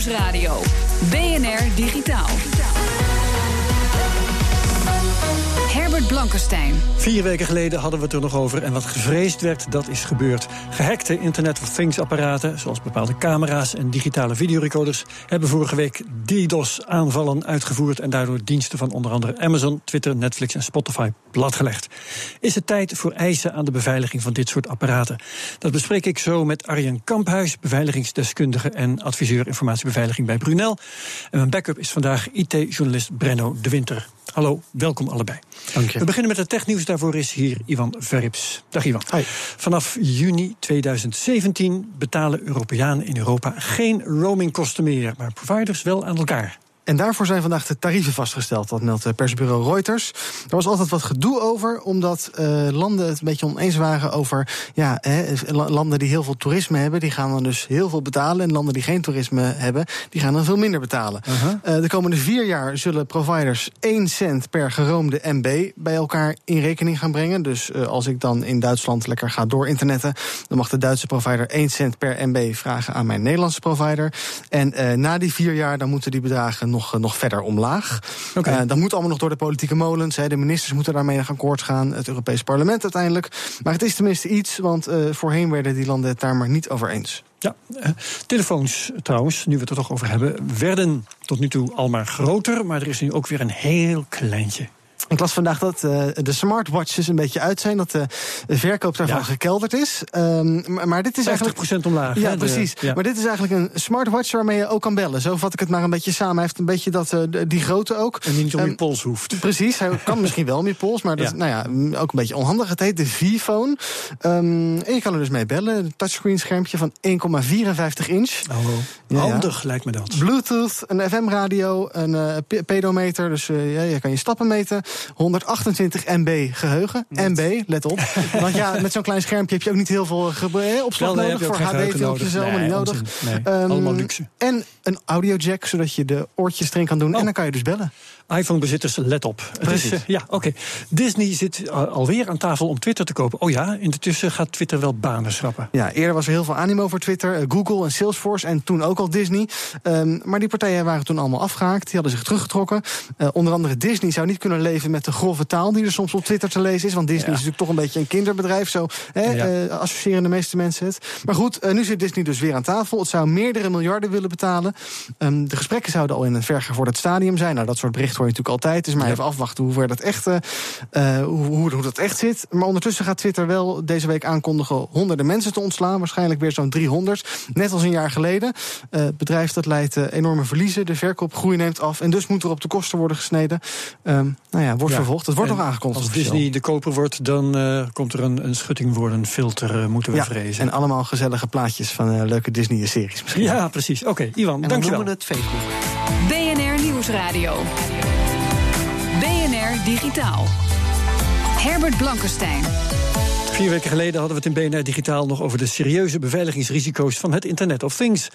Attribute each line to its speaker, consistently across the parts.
Speaker 1: Nieuwsradio. BNR Digitaal. Herbert Blankenstein.
Speaker 2: Vier weken geleden hadden we het er nog over. En wat gevreesd werd, dat is gebeurd. Gehackte Internet of Things-apparaten, zoals bepaalde camera's en digitale videorecorders, hebben vorige week DDoS-aanvallen uitgevoerd. En daardoor diensten van onder andere Amazon, Twitter, Netflix en Spotify platgelegd. Is het tijd voor eisen aan de beveiliging van dit soort apparaten? Dat bespreek ik zo met Arjen Kamphuis, beveiligingsdeskundige en adviseur informatiebeveiliging bij Brunel. En mijn backup is vandaag IT-journalist Brenno de Winter. Hallo, welkom allebei.
Speaker 3: Dank je.
Speaker 2: We beginnen met het technieuws. Daarvoor is hier Ivan Verrips. Dag Ivan. Vanaf juni 2017 betalen Europeanen in Europa geen roamingkosten meer, maar providers wel aan elkaar.
Speaker 3: En daarvoor zijn vandaag de tarieven vastgesteld, dat meldt eh, persbureau Reuters. Er was altijd wat gedoe over, omdat uh, landen het een beetje oneens waren over. Ja, hè, landen die heel veel toerisme hebben, die gaan dan dus heel veel betalen. En landen die geen toerisme hebben, die gaan dan veel minder betalen. Uh -huh. uh, de komende vier jaar zullen providers 1 cent per geroomde MB bij elkaar in rekening gaan brengen. Dus als ik dan in Duitsland lekker ga door internetten, dan mag de Duitse provider 1 cent per MB vragen aan mijn Nederlandse provider. En na die vier jaar, dan moeten die bedragen nog nog, nog verder omlaag. Okay. Uh, dat moet allemaal nog door de politieke molens. Hè. De ministers moeten daarmee nog akkoord gaan. Het Europees Parlement uiteindelijk. Maar het is tenminste iets, want uh, voorheen werden die landen het daar maar niet over eens.
Speaker 2: Ja, telefoons trouwens, nu we het er toch over hebben, werden tot nu toe al maar groter. Maar er is nu ook weer een heel kleintje.
Speaker 3: Ik las vandaag dat uh, de smartwatches een beetje uit zijn. Dat de verkoop daarvan ja. gekelderd is. Um, maar, maar dit is
Speaker 2: 50%
Speaker 3: eigenlijk.
Speaker 2: omlaag.
Speaker 3: Ja,
Speaker 2: hè,
Speaker 3: precies.
Speaker 2: De, ja.
Speaker 3: Maar dit is eigenlijk een smartwatch waarmee je ook kan bellen. Zo vat ik het maar een beetje samen. Hij heeft een beetje dat, uh, die grootte ook.
Speaker 2: En die niet om um, je pols hoeft.
Speaker 3: Precies. Hij kan misschien wel om je pols. Maar dat is nou ja, ook een beetje onhandig. Het heet de V-phone. Um, en je kan er dus mee bellen. Een touchscreen schermpje van 1,54 inch.
Speaker 2: Oh, handig lijkt me dat.
Speaker 3: Bluetooth, een FM-radio, een uh, pedometer. Dus ja, je kan je stappen meten. 128 MB geheugen. Net. MB, let op. Want ja, met zo'n klein schermpje heb je ook niet heel veel opslag
Speaker 2: Wel, nee,
Speaker 3: nodig. Voor HD-filmpjes
Speaker 2: nee,
Speaker 3: allemaal niet nodig.
Speaker 2: Nee, um, allemaal luxe.
Speaker 3: En een audiojack, zodat je de oortjes erin kan doen. Oh. En dan kan je dus bellen.
Speaker 2: iPhone-bezitters, let op.
Speaker 3: Precies.
Speaker 2: Is, uh, ja, oké. Okay. Disney zit alweer aan tafel om Twitter te kopen. Oh ja, intussen gaat Twitter wel banen schrappen.
Speaker 3: Ja, eerder was er heel veel animo voor Twitter. Uh, Google en Salesforce en toen ook al Disney. Um, maar die partijen waren toen allemaal afgehaakt. Die hadden zich teruggetrokken. Uh, onder andere Disney zou niet kunnen leven met de grove taal die er soms op Twitter te lezen is. Want Disney ja. is natuurlijk toch een beetje een kinderbedrijf. Zo hè, ja. uh, associëren de meeste mensen het. Maar goed, uh, nu zit Disney dus weer aan tafel. Het zou meerdere miljarden willen betalen. Um, de gesprekken zouden al in een vergevorderd stadium zijn. Nou, dat soort berichten hoor je natuurlijk altijd. Dus maar ja. even afwachten hoe, ver dat echt, uh, hoe, hoe, hoe dat echt zit. Maar ondertussen gaat Twitter wel deze week aankondigen honderden mensen te ontslaan. Waarschijnlijk weer zo'n 300. Net als een jaar geleden. het bedrijf dat leidt enorme verliezen. De verkoopgroei neemt af. En dus moet er op de kosten worden gesneden. Um, nou ja, wordt vervolgd. Het wordt nog aangekondigd.
Speaker 2: Als Disney de koper wordt, dan uh, komt er een, een schuttingwoordenfilter, uh, moeten we
Speaker 3: ja,
Speaker 2: vrezen.
Speaker 3: En allemaal gezellige plaatjes van uh, leuke Disney-series misschien.
Speaker 2: Ja, precies. Oké, okay, Ivan,
Speaker 3: en
Speaker 2: dankjewel.
Speaker 3: dan noemen we het Facebook.
Speaker 1: BNR Nieuwsradio. Digitaal. Herbert Blankenstein.
Speaker 2: Vier weken geleden hadden we het in BNR Digitaal nog over de serieuze beveiligingsrisico's van het Internet of Things.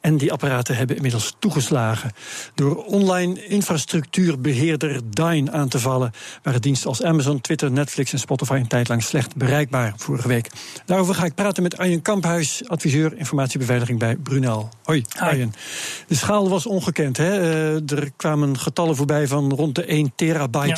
Speaker 2: En die apparaten hebben inmiddels toegeslagen. Door online infrastructuurbeheerder Dyn aan te vallen, waren diensten als Amazon, Twitter, Netflix en Spotify een tijd lang slecht bereikbaar vorige week. Daarover ga ik praten met Arjen Kamphuis, adviseur informatiebeveiliging bij Brunel. Hoi, Arjen. De schaal was ongekend. Hè? Uh, er kwamen getallen voorbij van rond de 1 terabyte. Ja.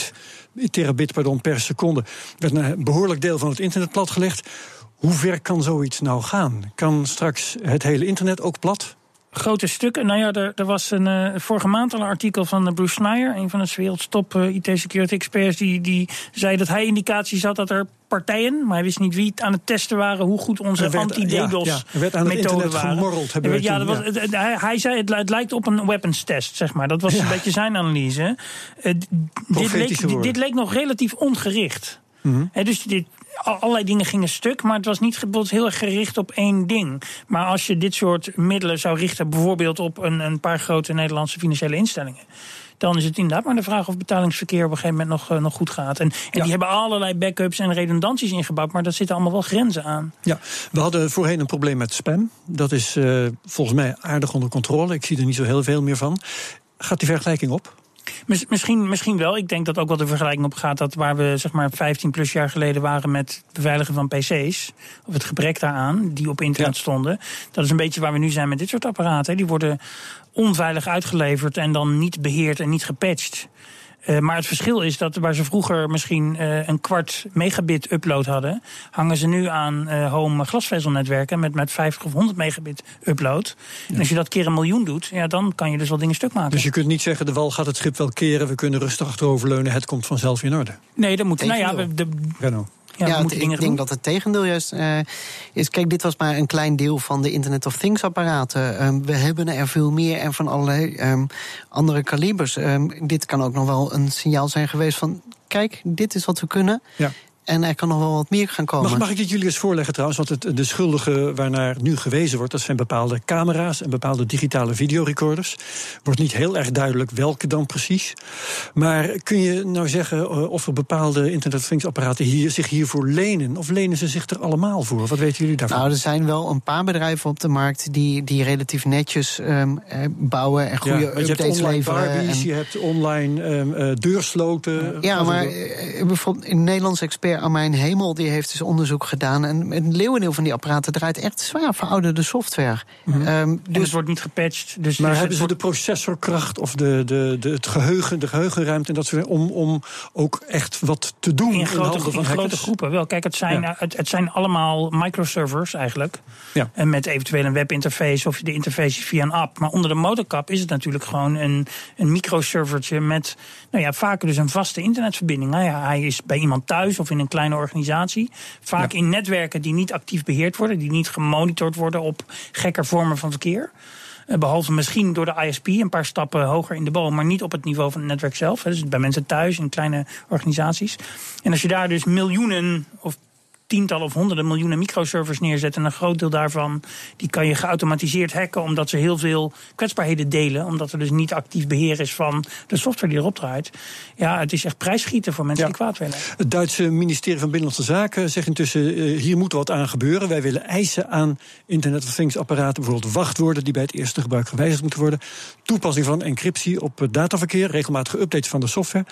Speaker 2: Terabit pardon, per seconde. werd een behoorlijk deel van het internet platgelegd. Hoe ver kan zoiets nou gaan? Kan straks het hele internet ook plat?
Speaker 4: Grote stukken. Nou ja, er, er was een, uh, vorige maand al een artikel van uh, Bruce Schneier, een van de werelds top uh, IT-security experts, die, die zei dat hij indicaties had dat er partijen, maar hij wist niet wie het aan het testen waren, hoe goed onze anti-DDoS
Speaker 2: ja, ja. werd aan het
Speaker 4: methode
Speaker 2: internet
Speaker 4: waren. ja,
Speaker 2: toen,
Speaker 4: was. Het, hij, hij, zei het, het, lijkt op een weapons test, zeg maar. Dat was een beetje zijn analyse. dit, leek, dit, dit leek nog relatief ongericht.
Speaker 2: Mhm.
Speaker 4: He, dus dit, allerlei dingen gingen stuk, maar het was niet heel erg gericht op één ding. Maar als je dit soort middelen zou richten, bijvoorbeeld op een, een paar grote Nederlandse financiële instellingen. Dan is het inderdaad maar de vraag of betalingsverkeer op een gegeven moment nog, eh, nog goed gaat. En, en
Speaker 2: Ja.
Speaker 4: die hebben allerlei backups en redundanties ingebouwd, maar daar zitten allemaal wel grenzen aan.
Speaker 2: Ja, we hadden voorheen een probleem met spam. Dat is eh, volgens mij aardig onder controle. Ik zie er niet zo heel veel meer van. Gaat die vergelijking op?
Speaker 4: Mis- Misschien, misschien wel. Ik denk dat ook wel de vergelijking op gaat dat waar we zeg maar 15 plus jaar geleden waren met het beveiligen van PC's, of het gebrek daaraan, die op internet
Speaker 2: Ja.
Speaker 4: stonden. Dat is een beetje waar we nu zijn met dit soort apparaten. Die worden onveilig uitgeleverd en dan niet beheerd en niet gepatcht. Eh, maar het verschil is dat waar ze vroeger misschien eh, een kwart megabit upload hadden, hangen ze nu aan eh, home glasvezelnetwerken met, met 50 of 100 megabit upload. En als je dat keer een miljoen doet, ja, dan kan je dus wel dingen stuk maken.
Speaker 2: Dus je kunt niet zeggen, de wal gaat het schip wel keren. We kunnen rustig achteroverleunen. Het komt vanzelf in orde.
Speaker 4: Nee, dan moeten. Nou ja, we, de,
Speaker 2: Renault.
Speaker 4: Ja,
Speaker 5: het- ik denk
Speaker 4: doen.
Speaker 5: dat het tegendeel juist eh, is. Kijk, dit was maar een klein deel van de Internet of Things apparaten. Ehm, we hebben er veel meer en van allerlei ehm, andere kalibers. Ehm, dit kan ook nog wel een signaal zijn geweest van... kijk, dit is wat we kunnen.
Speaker 2: Ja.
Speaker 5: En er kan nog wel wat meer gaan komen.
Speaker 2: Mag, mag ik dit jullie eens voorleggen trouwens? Want het, de schuldigen waarnaar nu gewezen wordt... dat zijn bepaalde camera's en bepaalde digitale videorecorders. Wordt niet heel erg duidelijk welke dan precies. Maar kun je nou zeggen eh, of er bepaalde Internet of Things apparaten... Hier, zich hiervoor lenen? Of lenen ze zich er allemaal voor? Wat weten jullie daarvan?
Speaker 5: Nou, er zijn wel een paar bedrijven op de markt die, die relatief netjes ehm, eh, bouwen en goede
Speaker 2: ja, want je hebt
Speaker 5: updates
Speaker 2: online
Speaker 5: leveren.
Speaker 2: Barbies,
Speaker 5: en-
Speaker 2: je hebt online ehm, eh, deursloten.
Speaker 5: Ja, maar bijvoorbeeld een Nederlands expert Armijn Hemel die heeft dus onderzoek gedaan. En een leeuwendeel van die apparaten draait echt zwaar verouderde software. Ehm,
Speaker 4: En
Speaker 5: dus
Speaker 4: het wordt niet gepatcht. Dus,
Speaker 2: Maar
Speaker 4: dus
Speaker 2: hebben ze de processorkracht of de, de, de, het geheugen, de geheugenruimte en dat soort dingen, om, om ook echt wat te doen
Speaker 4: in grote,
Speaker 2: handen
Speaker 4: in
Speaker 2: van
Speaker 4: grote groepen wel. Kijk, het zijn,
Speaker 2: Ja.
Speaker 4: eh, het, het zijn allemaal microservers eigenlijk.
Speaker 2: Ja.
Speaker 4: En met eventueel een webinterface of de interface via een app. Maar onder de motorkap is het natuurlijk gewoon een, een microservertje met, nou ja, vaak dus een vaste internetverbinding. Nou ja, hij is bij iemand thuis of in een kleine organisatie. Vaak
Speaker 2: Ja.
Speaker 4: in netwerken die niet actief beheerd worden, die niet gemonitord worden op gekke vormen van verkeer. Eh, Behalve misschien door de ISP een paar stappen hoger in de boom, maar niet op het niveau van het netwerk zelf. Dus bij mensen thuis in kleine organisaties. En als je daar dus miljoenen of tientallen of honderden miljoenen microservers neerzet. En een groot deel daarvan die kan je geautomatiseerd hacken. Omdat ze heel veel kwetsbaarheden delen. Omdat er dus niet actief beheer is van de software die erop draait. Ja, het is echt prijsschieten voor mensen
Speaker 2: Ja.
Speaker 4: die kwaad willen.
Speaker 2: Het Duitse ministerie van Binnenlandse Zaken zegt intussen: eh, hier moet wat aan gebeuren. Wij willen eisen aan Internet of Things apparaten, bijvoorbeeld wachtwoorden die bij het eerste gebruik gewijzigd moeten worden. Toepassing van encryptie op dataverkeer, regelmatige updates van de software.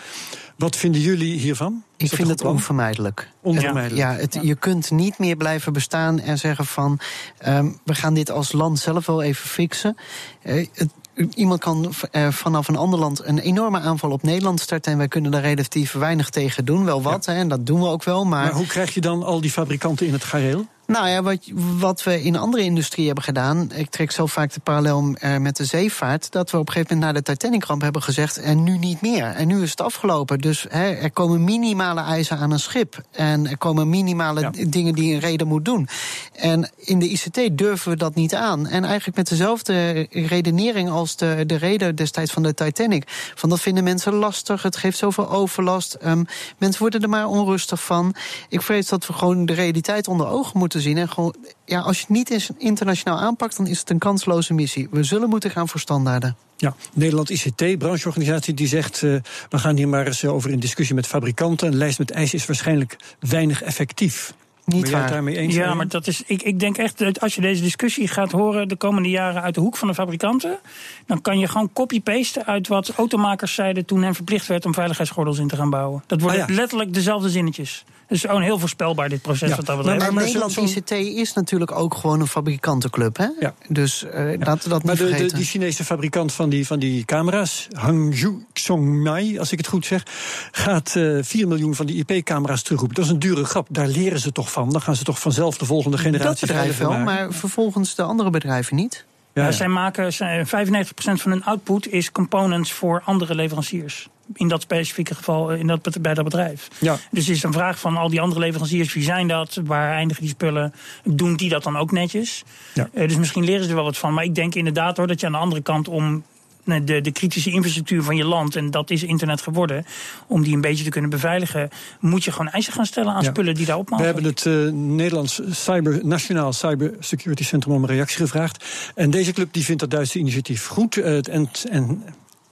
Speaker 2: Wat vinden jullie hiervan? Is
Speaker 5: ik vind het
Speaker 2: plan?
Speaker 5: onvermijdelijk.
Speaker 2: onvermijdelijk.
Speaker 5: Ja, het, je kunt niet meer blijven bestaan en zeggen van... ehm, we gaan dit als land zelf wel even fixen. Eh, het, iemand kan eh, vanaf een ander land een enorme aanval op Nederland starten... en wij kunnen daar relatief weinig tegen doen. Wel wat, hè, en dat doen we ook wel,
Speaker 2: Maar hoe krijg je dan al die fabrikanten in het gareel?
Speaker 5: Nou ja, wat, wat we in andere industrie hebben gedaan. Ik trek zo vaak de parallel eh, met de zeevaart. Dat we op een gegeven moment na de Titanic-ramp hebben gezegd. En nu niet meer. En nu is het afgelopen. Dus hè, er komen minimale eisen aan een schip. En er komen minimale
Speaker 2: Ja.
Speaker 5: dingen die een reder moet doen. En in de ICT durven we dat niet aan. En eigenlijk met dezelfde redenering als de, de reder destijds van de Titanic. Van dat vinden mensen lastig. Het geeft zoveel overlast. Ehm, mensen worden er maar onrustig van. Ik vrees dat we gewoon de realiteit onder ogen moeten zien. En gewoon, ja, als je het niet eens internationaal aanpakt, dan is het een kansloze missie. We zullen moeten gaan voor standaarden.
Speaker 2: Ja, Nederland ICT, brancheorganisatie, die zegt... eh, we gaan hier maar eens eh, over in discussie met fabrikanten. Een lijst met eisen is waarschijnlijk weinig effectief.
Speaker 5: Niet
Speaker 2: ben jij het
Speaker 5: waar.
Speaker 2: daarmee eens?
Speaker 4: Ja, maar dat is, ik, ik denk echt dat als je deze discussie gaat horen de komende jaren uit de hoek van de fabrikanten, dan kan je gewoon copy-pasten uit wat automakers zeiden toen hen verplicht werd om veiligheidsgordels in te gaan bouwen. Dat worden
Speaker 2: Ah, ja.
Speaker 4: letterlijk dezelfde zinnetjes. Dus gewoon heel voorspelbaar dit proces
Speaker 2: Ja,
Speaker 4: wat dat
Speaker 2: maar-
Speaker 4: betreft.
Speaker 5: Maar,
Speaker 2: maar
Speaker 5: Nederland
Speaker 2: zo'n-
Speaker 5: ICT is natuurlijk ook gewoon een fabrikantenclub. Hè?
Speaker 2: Ja.
Speaker 5: Dus eh laten we dat
Speaker 2: Maar
Speaker 5: niet
Speaker 2: de, de,
Speaker 5: vergeten.
Speaker 2: die Chinese fabrikant van die, van die camera's, Hangzhou Xongmai, als ik het goed zeg, gaat eh 4 miljoen van die IP-camera's terugroepen. Dat is een dure grap. Daar leren ze toch van. Dan gaan ze toch vanzelf de volgende
Speaker 5: dat
Speaker 2: generatie
Speaker 5: bedrijf wel,
Speaker 2: maken.
Speaker 5: maar vervolgens de andere bedrijven niet.
Speaker 2: Ja,
Speaker 4: Ja,
Speaker 2: ja.
Speaker 4: Zij maken zij- 95% van hun output is components voor andere leveranciers. In dat specifieke geval eh, in dat, bij dat bedrijf.
Speaker 2: Ja.
Speaker 4: Dus het is een vraag van al die andere leveranciers, wie zijn dat? Waar eindigen die spullen? Doen die dat dan ook netjes?
Speaker 2: Ja.
Speaker 4: Eh, dus misschien leren ze er wel wat van. Maar ik denk inderdaad hoor dat je aan de andere kant om de, de kritische infrastructuur van je land, en dat is internet geworden, om die een beetje te kunnen beveiligen, moet je gewoon eisen gaan stellen aan spullen die daarop mogen.
Speaker 2: We hebben het uh, Nederlands Cyber, Nationaal Cyber Security Centrum om een reactie gevraagd. En deze club die vindt dat Duitse initiatief goed. Uh, en, en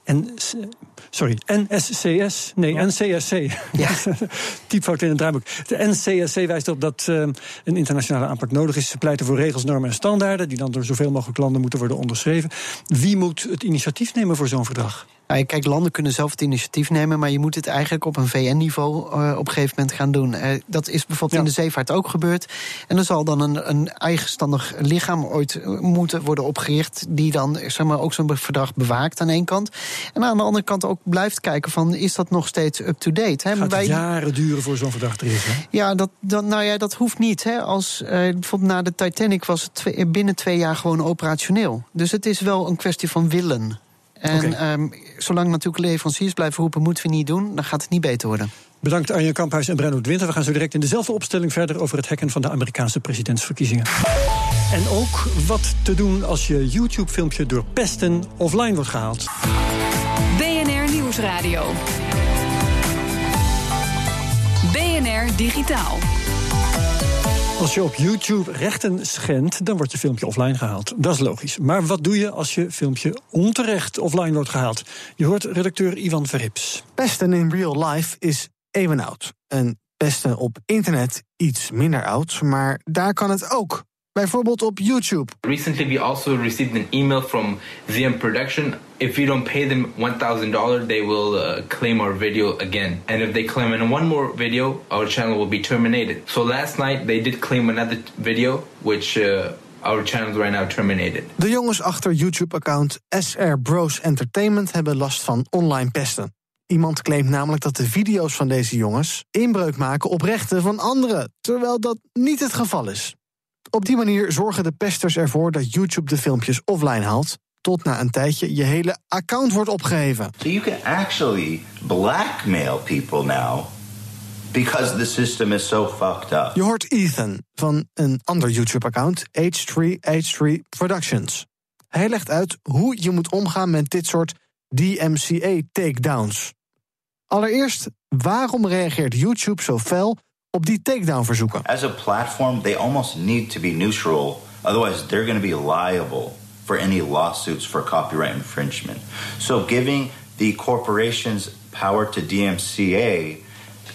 Speaker 2: en, sorry, NSCS, nee, ja. NCSC. Ja. Typfout in het draaiboek. De NCSC wijst op dat uh, een internationale aanpak nodig is. Ze pleiten voor regels, normen en standaarden... die dan door zoveel mogelijk landen moeten worden onderschreven. Wie moet het initiatief nemen voor zo'n verdrag?
Speaker 5: Nou, kijk, landen kunnen zelf het initiatief nemen, maar je moet het eigenlijk op een VN-niveau uh, op een gegeven moment gaan doen. Uh, dat is bijvoorbeeld ja. in de zeevaart ook gebeurd. En er zal dan een, een eigenstandig lichaam ooit moeten worden opgericht, die dan zeg maar, ook zo'n verdrag bewaakt aan één kant. En aan de andere kant ook blijft kijken van, is dat nog steeds up-to-date?
Speaker 2: Het gaat Wij... jaren duren voor zo'n verdrag er is, hè?
Speaker 5: Ja, dat, nou ja, dat hoeft niet. Hè. Als, uh, bijvoorbeeld na de Titanic was het twee, binnen twee jaar gewoon operationeel. Dus het is wel een kwestie van willen. En okay. um, zolang natuurlijk leveranciers blijven roepen, moeten we niet doen, dan gaat het niet beter worden.
Speaker 2: Bedankt Arjen Kamphuis en Brenno Winter. We gaan zo direct in dezelfde opstelling verder over het hacken van de Amerikaanse presidentsverkiezingen. En ook wat te doen als je YouTube-filmpje door pesten offline wordt gehaald.
Speaker 1: BNR Nieuwsradio. BNR Digitaal.
Speaker 2: Als je op YouTube rechten schendt, dan wordt je filmpje offline gehaald. Dat is logisch. Maar wat doe je als je filmpje onterecht offline wordt gehaald? Je hoort redacteur Ivan Verrips.
Speaker 3: Pesten in real life is even oud. En pesten op internet iets minder oud, maar daar kan het ook. Bijvoorbeeld op YouTube.
Speaker 6: Recently we also received an email from ZM Production. If you don't pay them $1,000, they will uh, claim our video again. And if they claim in one more video, our channel will be terminated. So last night they did claim another video, which uh, our channel right now terminated.
Speaker 3: De jongens achter YouTube-account SR Bros Entertainment hebben last van online pesten. Iemand claimt namelijk dat de video's van deze jongens inbreuk maken op rechten van anderen, terwijl dat niet het geval is. Op die manier zorgen de pesters ervoor dat YouTube de filmpjes offline haalt. Tot na een tijdje je hele account wordt opgeheven.
Speaker 7: So you can actually blackmail people now because the system is so fucked up.
Speaker 3: Je hoort Ethan van een ander YouTube-account, H3H3 Productions. Hij legt uit hoe je moet omgaan met dit soort DMCA-takedowns. Allereerst, waarom reageert YouTube zo fel op die takedown verzoeken.
Speaker 7: As a platform, they almost need to be neutral. Otherwise, they're going to be liable for any lawsuits for copyright infringement. So giving the corporations power to DMCA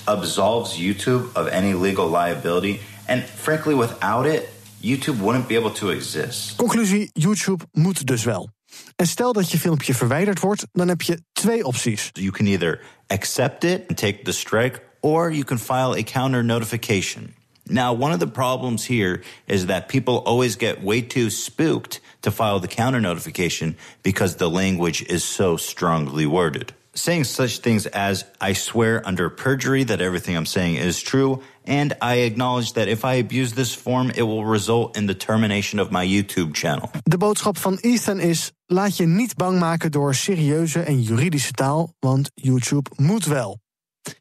Speaker 7: absolves YouTube of any legal liability. And frankly, without it, YouTube wouldn't be able to exist.
Speaker 3: Conclusie: YouTube moet dus wel. En stel dat je filmpje verwijderd wordt, dan heb je twee opties.
Speaker 7: You can either accept it and take the strike or you can file a counter notification. Now, one of the problems here is that people always get way too spooked to file the counter notification because the language is so strongly worded. Saying such things as, I swear under perjury that everything I'm saying is true, and I acknowledge that if I abuse this form, it will result in the termination of my YouTube channel.
Speaker 3: De boodschap van Ethan is: laat je niet bang maken door serieuze en juridische taal, want YouTube moet wel.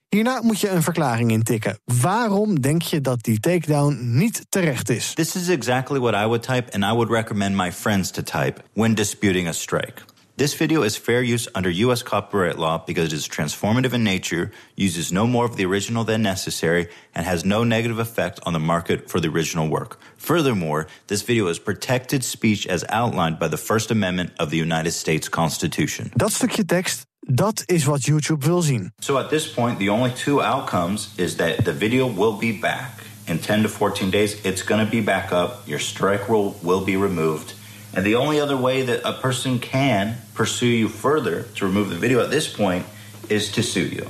Speaker 3: Hierna moet je een verklaring intikken. Waarom denk je dat die takedown niet terecht is?
Speaker 7: This is exactly what I would type and I would recommend my friends to type when disputing a strike. This video is fair use under US copyright law because it is transformative in nature, uses no more of the original than necessary, and has no negative effect on the market for the original work. Furthermore, this video is protected speech as outlined by the First Amendment of the United States Constitution.
Speaker 3: Dat stukje tekst Dat is wat YouTube wil zien.
Speaker 7: So at this point, the only two outcomes is that the video will be back. In 10 to 14 days, it's going to be back up. Your strike rule will be removed. And the only other way that a person can pursue you further to remove the video at this point is to sue you.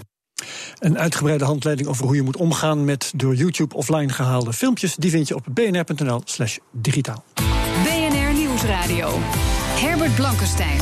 Speaker 2: Een uitgebreide handleiding over hoe je moet omgaan met door YouTube offline gehaalde filmpjes, die vind je op bnr.nl/slash digitaal.
Speaker 1: BNR Nieuwsradio. Herbert Blankenstein.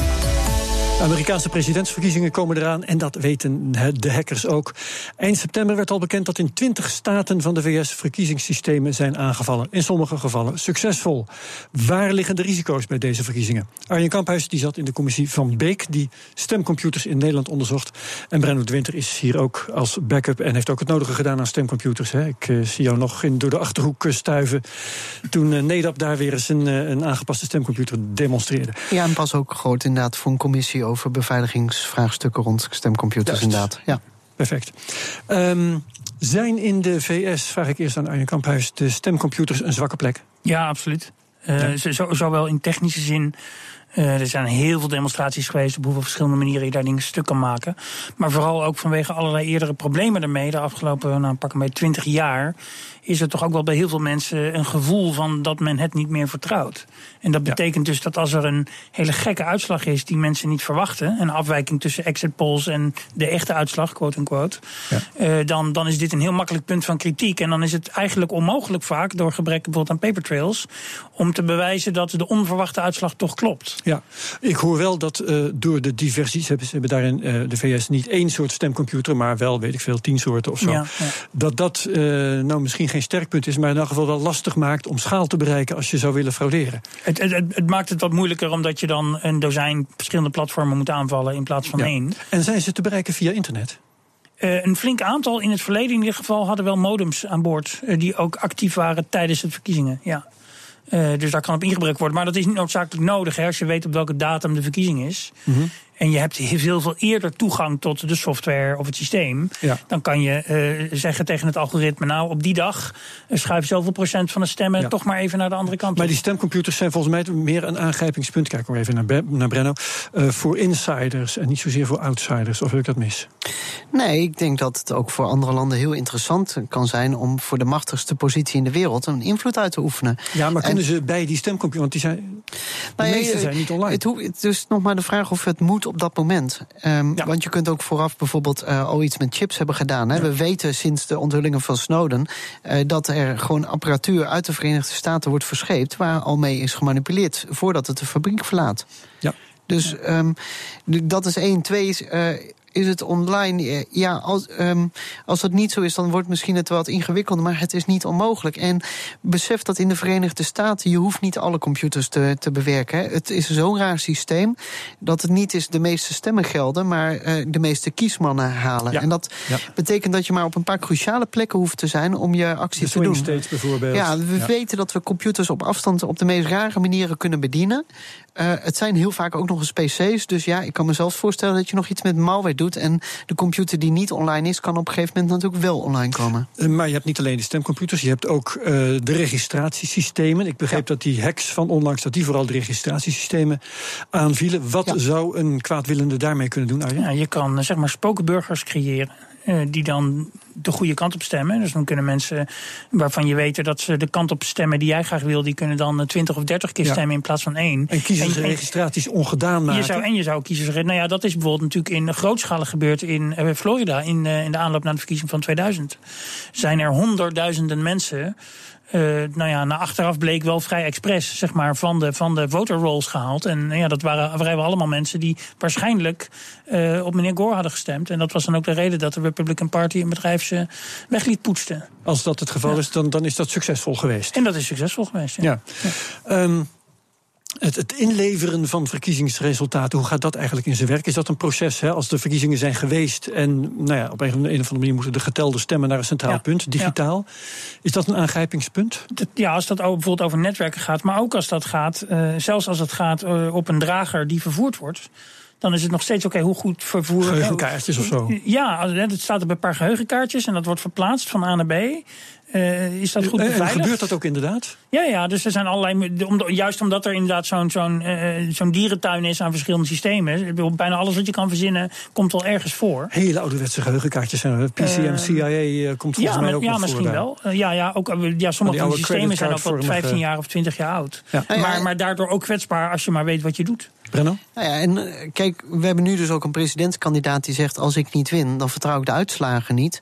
Speaker 2: Amerikaanse presidentsverkiezingen komen eraan en dat weten de hackers ook. Eind september werd al bekend dat in 20 staten van de VS verkiezingssystemen zijn aangevallen. In sommige gevallen succesvol. Waar liggen de risico's bij deze verkiezingen? Arjen Kamphuis die zat in de commissie van Beek, die stemcomputers in Nederland onderzocht. En Brenno de Winter is hier ook als backup en heeft ook het nodige gedaan aan stemcomputers. Hè. Ik uh, zie jou nog in, door de achterhoek stuiven toen uh, NEDAP daar weer eens een, een aangepaste stemcomputer demonstreerde.
Speaker 5: Ja, en pas ook groot inderdaad voor een commissie over beveiligingsvraagstukken rond stemcomputers,
Speaker 2: Juist.
Speaker 5: inderdaad. Ja.
Speaker 2: Perfect. Ehm, zijn in de VS, vraag ik eerst aan Arjen Kamphuis, de stemcomputers een zwakke plek?
Speaker 4: Ja, absoluut. Eh, zo- zo- zowel in technische zin. Eh, er zijn heel veel demonstraties geweest op hoeveel verschillende manieren je daar dingen stuk kan maken. Maar vooral ook vanwege allerlei eerdere problemen ermee. De afgelopen, nou, pak een beetje 20 jaar. Is er toch ook wel bij heel veel mensen een gevoel van dat men het niet meer vertrouwt. En dat betekent dus dat als er een hele gekke uitslag is die mensen niet verwachten. Een afwijking tussen exit polls en de echte uitslag, quote unquote. eh, dan, dan is dit een heel makkelijk punt van kritiek. En dan is het eigenlijk onmogelijk vaak, door gebrek bijvoorbeeld aan paper trails. om te bewijzen dat de onverwachte uitslag toch klopt.
Speaker 2: Ja, ik hoor wel dat eh, door de diversie, ze hebben, ze hebben daar in eh, de VS niet één soort stemcomputer, maar wel, weet ik veel, tien soorten of zo.
Speaker 4: Ja, ja.
Speaker 2: Dat dat eh, nou misschien geen sterk punt is, maar in elk geval wel lastig maakt om schaal te bereiken als je zou willen frauderen.
Speaker 4: Het, het, het, maakt het wat moeilijker omdat je dan een dozijn verschillende platformen moet aanvallen in plaats van
Speaker 2: Ja.
Speaker 4: één.
Speaker 2: En zijn ze te bereiken via internet?
Speaker 4: Een flink aantal in het verleden in ieder geval hadden wel modems aan boord. die ook actief waren tijdens de verkiezingen. Ja. Eh, dus daar kan op ingebruikt worden. Maar dat is niet noodzakelijk nodig hè, als je weet op welke datum de verkiezing is.
Speaker 2: Mhm.
Speaker 4: En je hebt heel veel eerder toegang tot de software of het systeem.
Speaker 2: Ja.
Speaker 4: Dan kan je eh, zeggen tegen het algoritme: Nou, op die dag eh, schuif zoveel procent van de stemmen
Speaker 2: Ja.
Speaker 4: toch maar even naar de andere kant.
Speaker 2: Maar die stemcomputers zijn volgens mij meer een aangrijpingspunt. Kijk maar even naar, Be- naar Brenno. eh, voor insiders en niet zozeer voor outsiders. Of heb ik dat mis?
Speaker 5: Nee, ik denk dat het ook voor andere landen heel interessant kan zijn om voor de machtigste positie in de wereld een invloed uit te oefenen.
Speaker 2: Ja, maar
Speaker 5: En-
Speaker 2: kunnen ze bij die stemcomputer? Want die zijn, de
Speaker 5: Nou
Speaker 2: meeste zijn niet online.
Speaker 5: Het, hoe- het is nog maar de vraag of het moet op dat moment. Ehm,
Speaker 2: Ja.
Speaker 5: Want je kunt ook vooraf bijvoorbeeld eh, al iets met chips hebben gedaan. Hè. We weten sinds de onthullingen van Snowden eh, dat er gewoon apparatuur uit de Verenigde Staten wordt verscheept waar al mee is gemanipuleerd voordat het de fabriek verlaat.
Speaker 2: Ja.
Speaker 5: Dus ehm, dat is één. Twee is. eh, is het online? Eh, Ja, als, ehm, als dat niet zo is, dan wordt misschien het wat ingewikkelder, maar het is niet onmogelijk. En besef dat in de Verenigde Staten, je hoeft niet alle computers te, te bewerken. Hè. Het is zo'n raar systeem dat het niet is de meeste stemmen gelden, maar eh, de meeste kiesmannen halen.
Speaker 2: Ja.
Speaker 5: En dat
Speaker 2: Ja.
Speaker 5: betekent dat je maar op een paar cruciale plekken hoeft te zijn om je actie
Speaker 2: De
Speaker 5: te doen.
Speaker 2: states bijvoorbeeld.
Speaker 5: Ja, we
Speaker 2: Ja.
Speaker 5: weten dat we computers op afstand op de meest rare manieren kunnen bedienen. Eh, het zijn heel vaak ook nog eens PC's. Dus ja, ik kan me zelfs voorstellen dat je nog iets met malware doet. En de computer die niet online is, kan op een gegeven moment natuurlijk wel online komen.
Speaker 2: Eh, Maar je hebt niet alleen de stemcomputers, je hebt ook eh, de registratiesystemen. Ik begreep dat die hacks van onlangs, dat die vooral de registratiesystemen aanvielen. Wat
Speaker 5: Ja.
Speaker 2: zou een kwaadwillende daarmee kunnen doen, Arjen?
Speaker 4: Ja, je kan eh, zeg maar spokenburgers creëren. eh, die dan de goede kant op stemmen. Dus dan kunnen mensen waarvan je weet dat ze de kant op stemmen die jij graag wil, die kunnen dan eh, 20 of 30 keer
Speaker 2: Ja.
Speaker 4: stemmen in plaats van één.
Speaker 2: En kiezersregistraties ongedaan maken.
Speaker 4: Je zou, en je zou kiezers. Nou ja, dat is bijvoorbeeld natuurlijk in grootschalig gebeurd in eh, Florida. In, eh, in de aanloop naar de verkiezing van 2000. Zijn er honderdduizenden mensen. eh, nou ja, na achteraf bleek wel vrij expres, zeg maar, van de, van de voter rolls gehaald. En nou ja, dat waren vrijwel allemaal mensen die waarschijnlijk eh, op meneer Gore hadden gestemd. En dat was dan ook de reden dat de Republican Party een bedrijf ze weg liet poetsen.
Speaker 2: Als dat het geval is, dan, dan is dat succesvol geweest.
Speaker 4: En dat is succesvol geweest. Ja.
Speaker 2: Ja. Ehm, het, het inleveren van verkiezingsresultaten, hoe gaat dat eigenlijk in zijn werk? Is dat een proces hè, als de verkiezingen zijn geweest en nou ja, op een, een of andere manier moeten de getelde stemmen naar een centraal
Speaker 4: Ja.
Speaker 2: punt, digitaal? Is dat een aangrijpingspunt?
Speaker 4: Ja, als dat ook bijvoorbeeld over netwerken gaat, maar ook als dat gaat, eh, zelfs als het gaat eh, op een drager die vervoerd wordt, dan is het nog steeds oké hoe goed vervoer.
Speaker 2: Geheugenkaartjes of zo?
Speaker 4: Ja, het staat op een paar geheugenkaartjes en dat wordt verplaatst van A naar B. Eh, is dat goed
Speaker 2: En- en
Speaker 4: beveiligd?
Speaker 2: gebeurt dat ook inderdaad?
Speaker 4: Ja, ja, dus er zijn allerlei. Om, juist omdat er inderdaad zo'n zo'n eh, zo'n dierentuin is aan verschillende systemen. Bijna alles wat je kan verzinnen komt wel ergens voor.
Speaker 2: Hele ouderwetse geheugenkaartjes zijn er. PCM,
Speaker 4: Eh,
Speaker 2: CIA eh, komt volgens
Speaker 4: ja,
Speaker 2: mij ook
Speaker 4: ja
Speaker 2: nog
Speaker 4: misschien
Speaker 2: voor.
Speaker 4: wel. Eh, ja, ja, ook, eh, ja, sommige van die systemen zijn ook wat
Speaker 2: creditcardvormige-
Speaker 4: 15 jaar of 20 jaar oud.
Speaker 2: Ja.
Speaker 5: Nou ja,
Speaker 4: Maar, maar daardoor ook kwetsbaar als je maar weet wat je doet.
Speaker 2: Brenno?
Speaker 5: Nou ja, en eh, kijk, we hebben nu dus ook een presidentskandidaat die zegt: als ik niet win, dan vertrouw ik de uitslagen niet.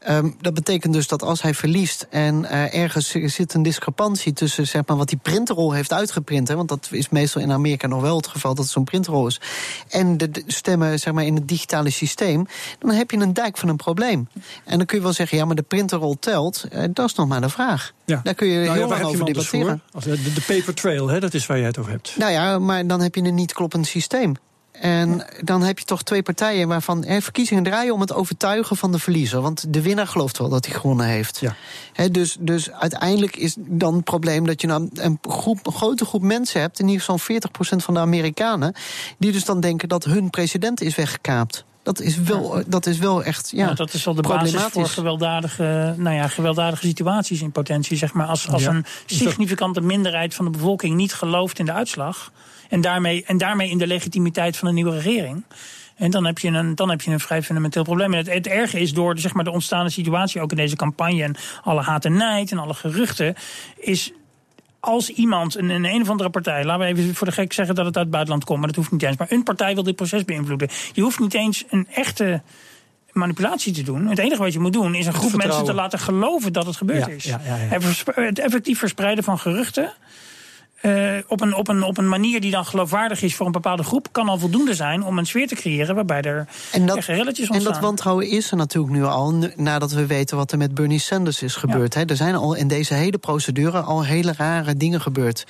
Speaker 5: Ehm, dat betekent dus dat als hij verliest en eh, ergens zit een discrepantie tussen zeg maar, wat die printerrol heeft uitgeprint, hè, want dat is meestal in Amerika nog wel het geval dat het zo'n printerrol is, en de, de stemmen zeg maar, in het digitale systeem, dan heb je een dijk van een probleem. En dan kun je wel zeggen: ja, maar de printerrol telt. Eh, dat is nog maar de vraag.
Speaker 2: Ja.
Speaker 5: Daar kun je
Speaker 2: Nou ja,
Speaker 5: heel
Speaker 2: waar
Speaker 5: lang over debatteren.
Speaker 2: voor? Eh, De, de paper trail, hè, dat is waar jij het over hebt.
Speaker 5: Nou ja, maar dan heb je een niet kloppend systeem. En dan heb je toch twee partijen waarvan eh, verkiezingen draaien om het overtuigen van de verliezer. Want de winnaar gelooft wel dat hij gewonnen heeft.
Speaker 2: Ja.
Speaker 5: Hè, dus, dus uiteindelijk is dan het probleem dat je nou een, groep, een grote groep mensen hebt, in ieder geval 40% van de Amerikanen, die dus dan denken dat hun president is weggekaapt. Dat is wel, dat is wel echt. Ja,
Speaker 4: Nou, dat is wel de basis voor gewelddadige, nou ja, gewelddadige situaties in potentie. Zeg maar. Als, als
Speaker 2: Ja.
Speaker 4: een significante minderheid van de bevolking niet gelooft in de uitslag. En daarmee, en daarmee in de legitimiteit van een nieuwe regering. En dan heb je een, dan heb je een vrij fundamenteel probleem. En het, het erge is door zeg maar, de ontstaande situatie, ook in deze campagne. en alle haat en nijd en alle geruchten. is als iemand, een, een een of andere partij, laten we even voor de gek zeggen dat het uit het buitenland komt, maar dat hoeft niet eens. Maar een partij wil dit proces beïnvloeden. Je hoeft niet eens een echte manipulatie te doen. Het enige wat je moet doen is een groep mensen te laten geloven dat het gebeurd
Speaker 2: Ja,
Speaker 4: is.
Speaker 2: ja, ja, ja.
Speaker 4: En versp- Het effectief verspreiden van geruchten. Eh, op, een, op, een, op een manier die dan geloofwaardig is voor een bepaalde groep, kan al voldoende zijn om een sfeer te creëren waarbij er
Speaker 5: En dat,
Speaker 4: relletjes
Speaker 5: en
Speaker 4: ontstaan.
Speaker 5: dat wantrouwen is er natuurlijk nu al, nadat we weten wat er met Bernie Sanders is gebeurd. Hè. Er zijn al in deze hele procedure al hele rare dingen gebeurd.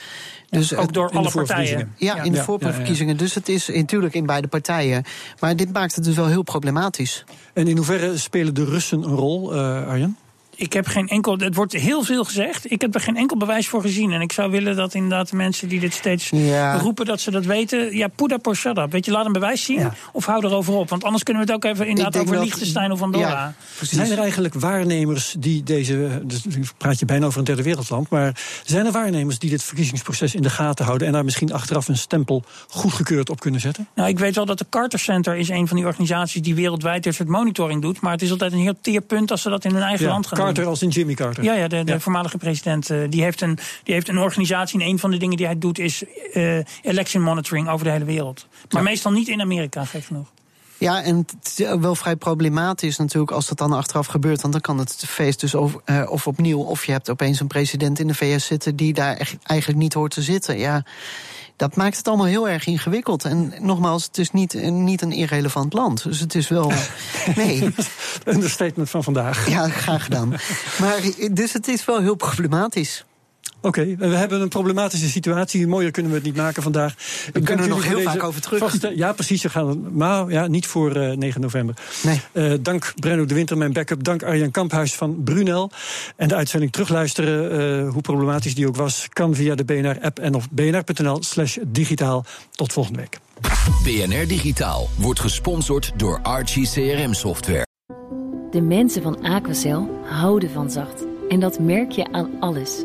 Speaker 5: Dus
Speaker 4: ook door
Speaker 2: in de
Speaker 4: alle
Speaker 2: voorverkiezingen.
Speaker 4: partijen.
Speaker 5: Ja, in de
Speaker 2: Ja,
Speaker 5: voorverkiezingen. Dus het is natuurlijk in beide partijen. Maar dit maakt het dus wel heel problematisch.
Speaker 2: En in hoeverre spelen de Russen een rol, eh, Arjen?
Speaker 4: Ik heb geen enkel. Het wordt heel veel gezegd. Ik heb er geen enkel bewijs voor gezien. En ik zou willen dat inderdaad de mensen die dit steeds
Speaker 5: Ja.
Speaker 4: roepen dat ze dat weten. Ja, put up or shut up. Weet je, laat een bewijs zien.
Speaker 2: Ja.
Speaker 4: Of hou erover op. Want anders kunnen we het ook even inderdaad over
Speaker 5: dat-
Speaker 4: Liechtenstein of Andorra.
Speaker 5: Ja,
Speaker 2: Zijn er eigenlijk waarnemers die deze. Dus nu praat je bijna over een derde wereldland. Maar zijn er waarnemers die dit verkiezingsproces in de gaten houden. en daar misschien achteraf een stempel goedgekeurd op kunnen zetten?
Speaker 4: Nou, ik weet wel dat de Carter Center is een van die organisaties die wereldwijd dit soort monitoring doet. Maar het is altijd een heel teer punt als ze dat in hun eigen
Speaker 2: Ja,
Speaker 4: land gaan
Speaker 2: Carter als in Jimmy Carter.
Speaker 4: Ja, ja, de, de
Speaker 2: Ja.
Speaker 4: voormalige president. eh, die, heeft een, die heeft een organisatie. En een van de dingen die hij doet is eh, election monitoring over de hele wereld. Maar meestal niet in Amerika, gek genoeg.
Speaker 5: Ja, en het is wel vrij problematisch natuurlijk als dat dan achteraf gebeurt. Want dan kan het feest dus over, eh, of opnieuw... of je hebt opeens een president in de VS zitten... die daar echt eigenlijk niet hoort te zitten. Ja, dat maakt het allemaal heel erg ingewikkeld. En nogmaals, het is niet, eh, niet een irrelevant land. Dus het is wel... Nee,
Speaker 2: Een statement van vandaag.
Speaker 5: ja, graag gedaan. Maar, dus het is wel heel problematisch.
Speaker 2: Oké, we hebben een problematische situatie. Mooier kunnen we het niet maken vandaag. Ik dank
Speaker 5: kunnen er nog heel vaak over terug.
Speaker 2: vaste- ja, precies. We gaan, maar ja, niet voor eh, 9 november.
Speaker 5: Nee.
Speaker 2: Eh, dank Brenno de Winter, mijn backup. Dank Arjan Kamphuis van Brunel. En de uitzending terugluisteren, eh, hoe problematisch die ook was... kan via de BNR-app en of bnr.nl slash digitaal. Tot volgende week.
Speaker 8: BNR Digitaal wordt gesponsord door Archie CRM Software.
Speaker 9: De mensen van Aquacel houden van zacht. En dat merk je aan alles.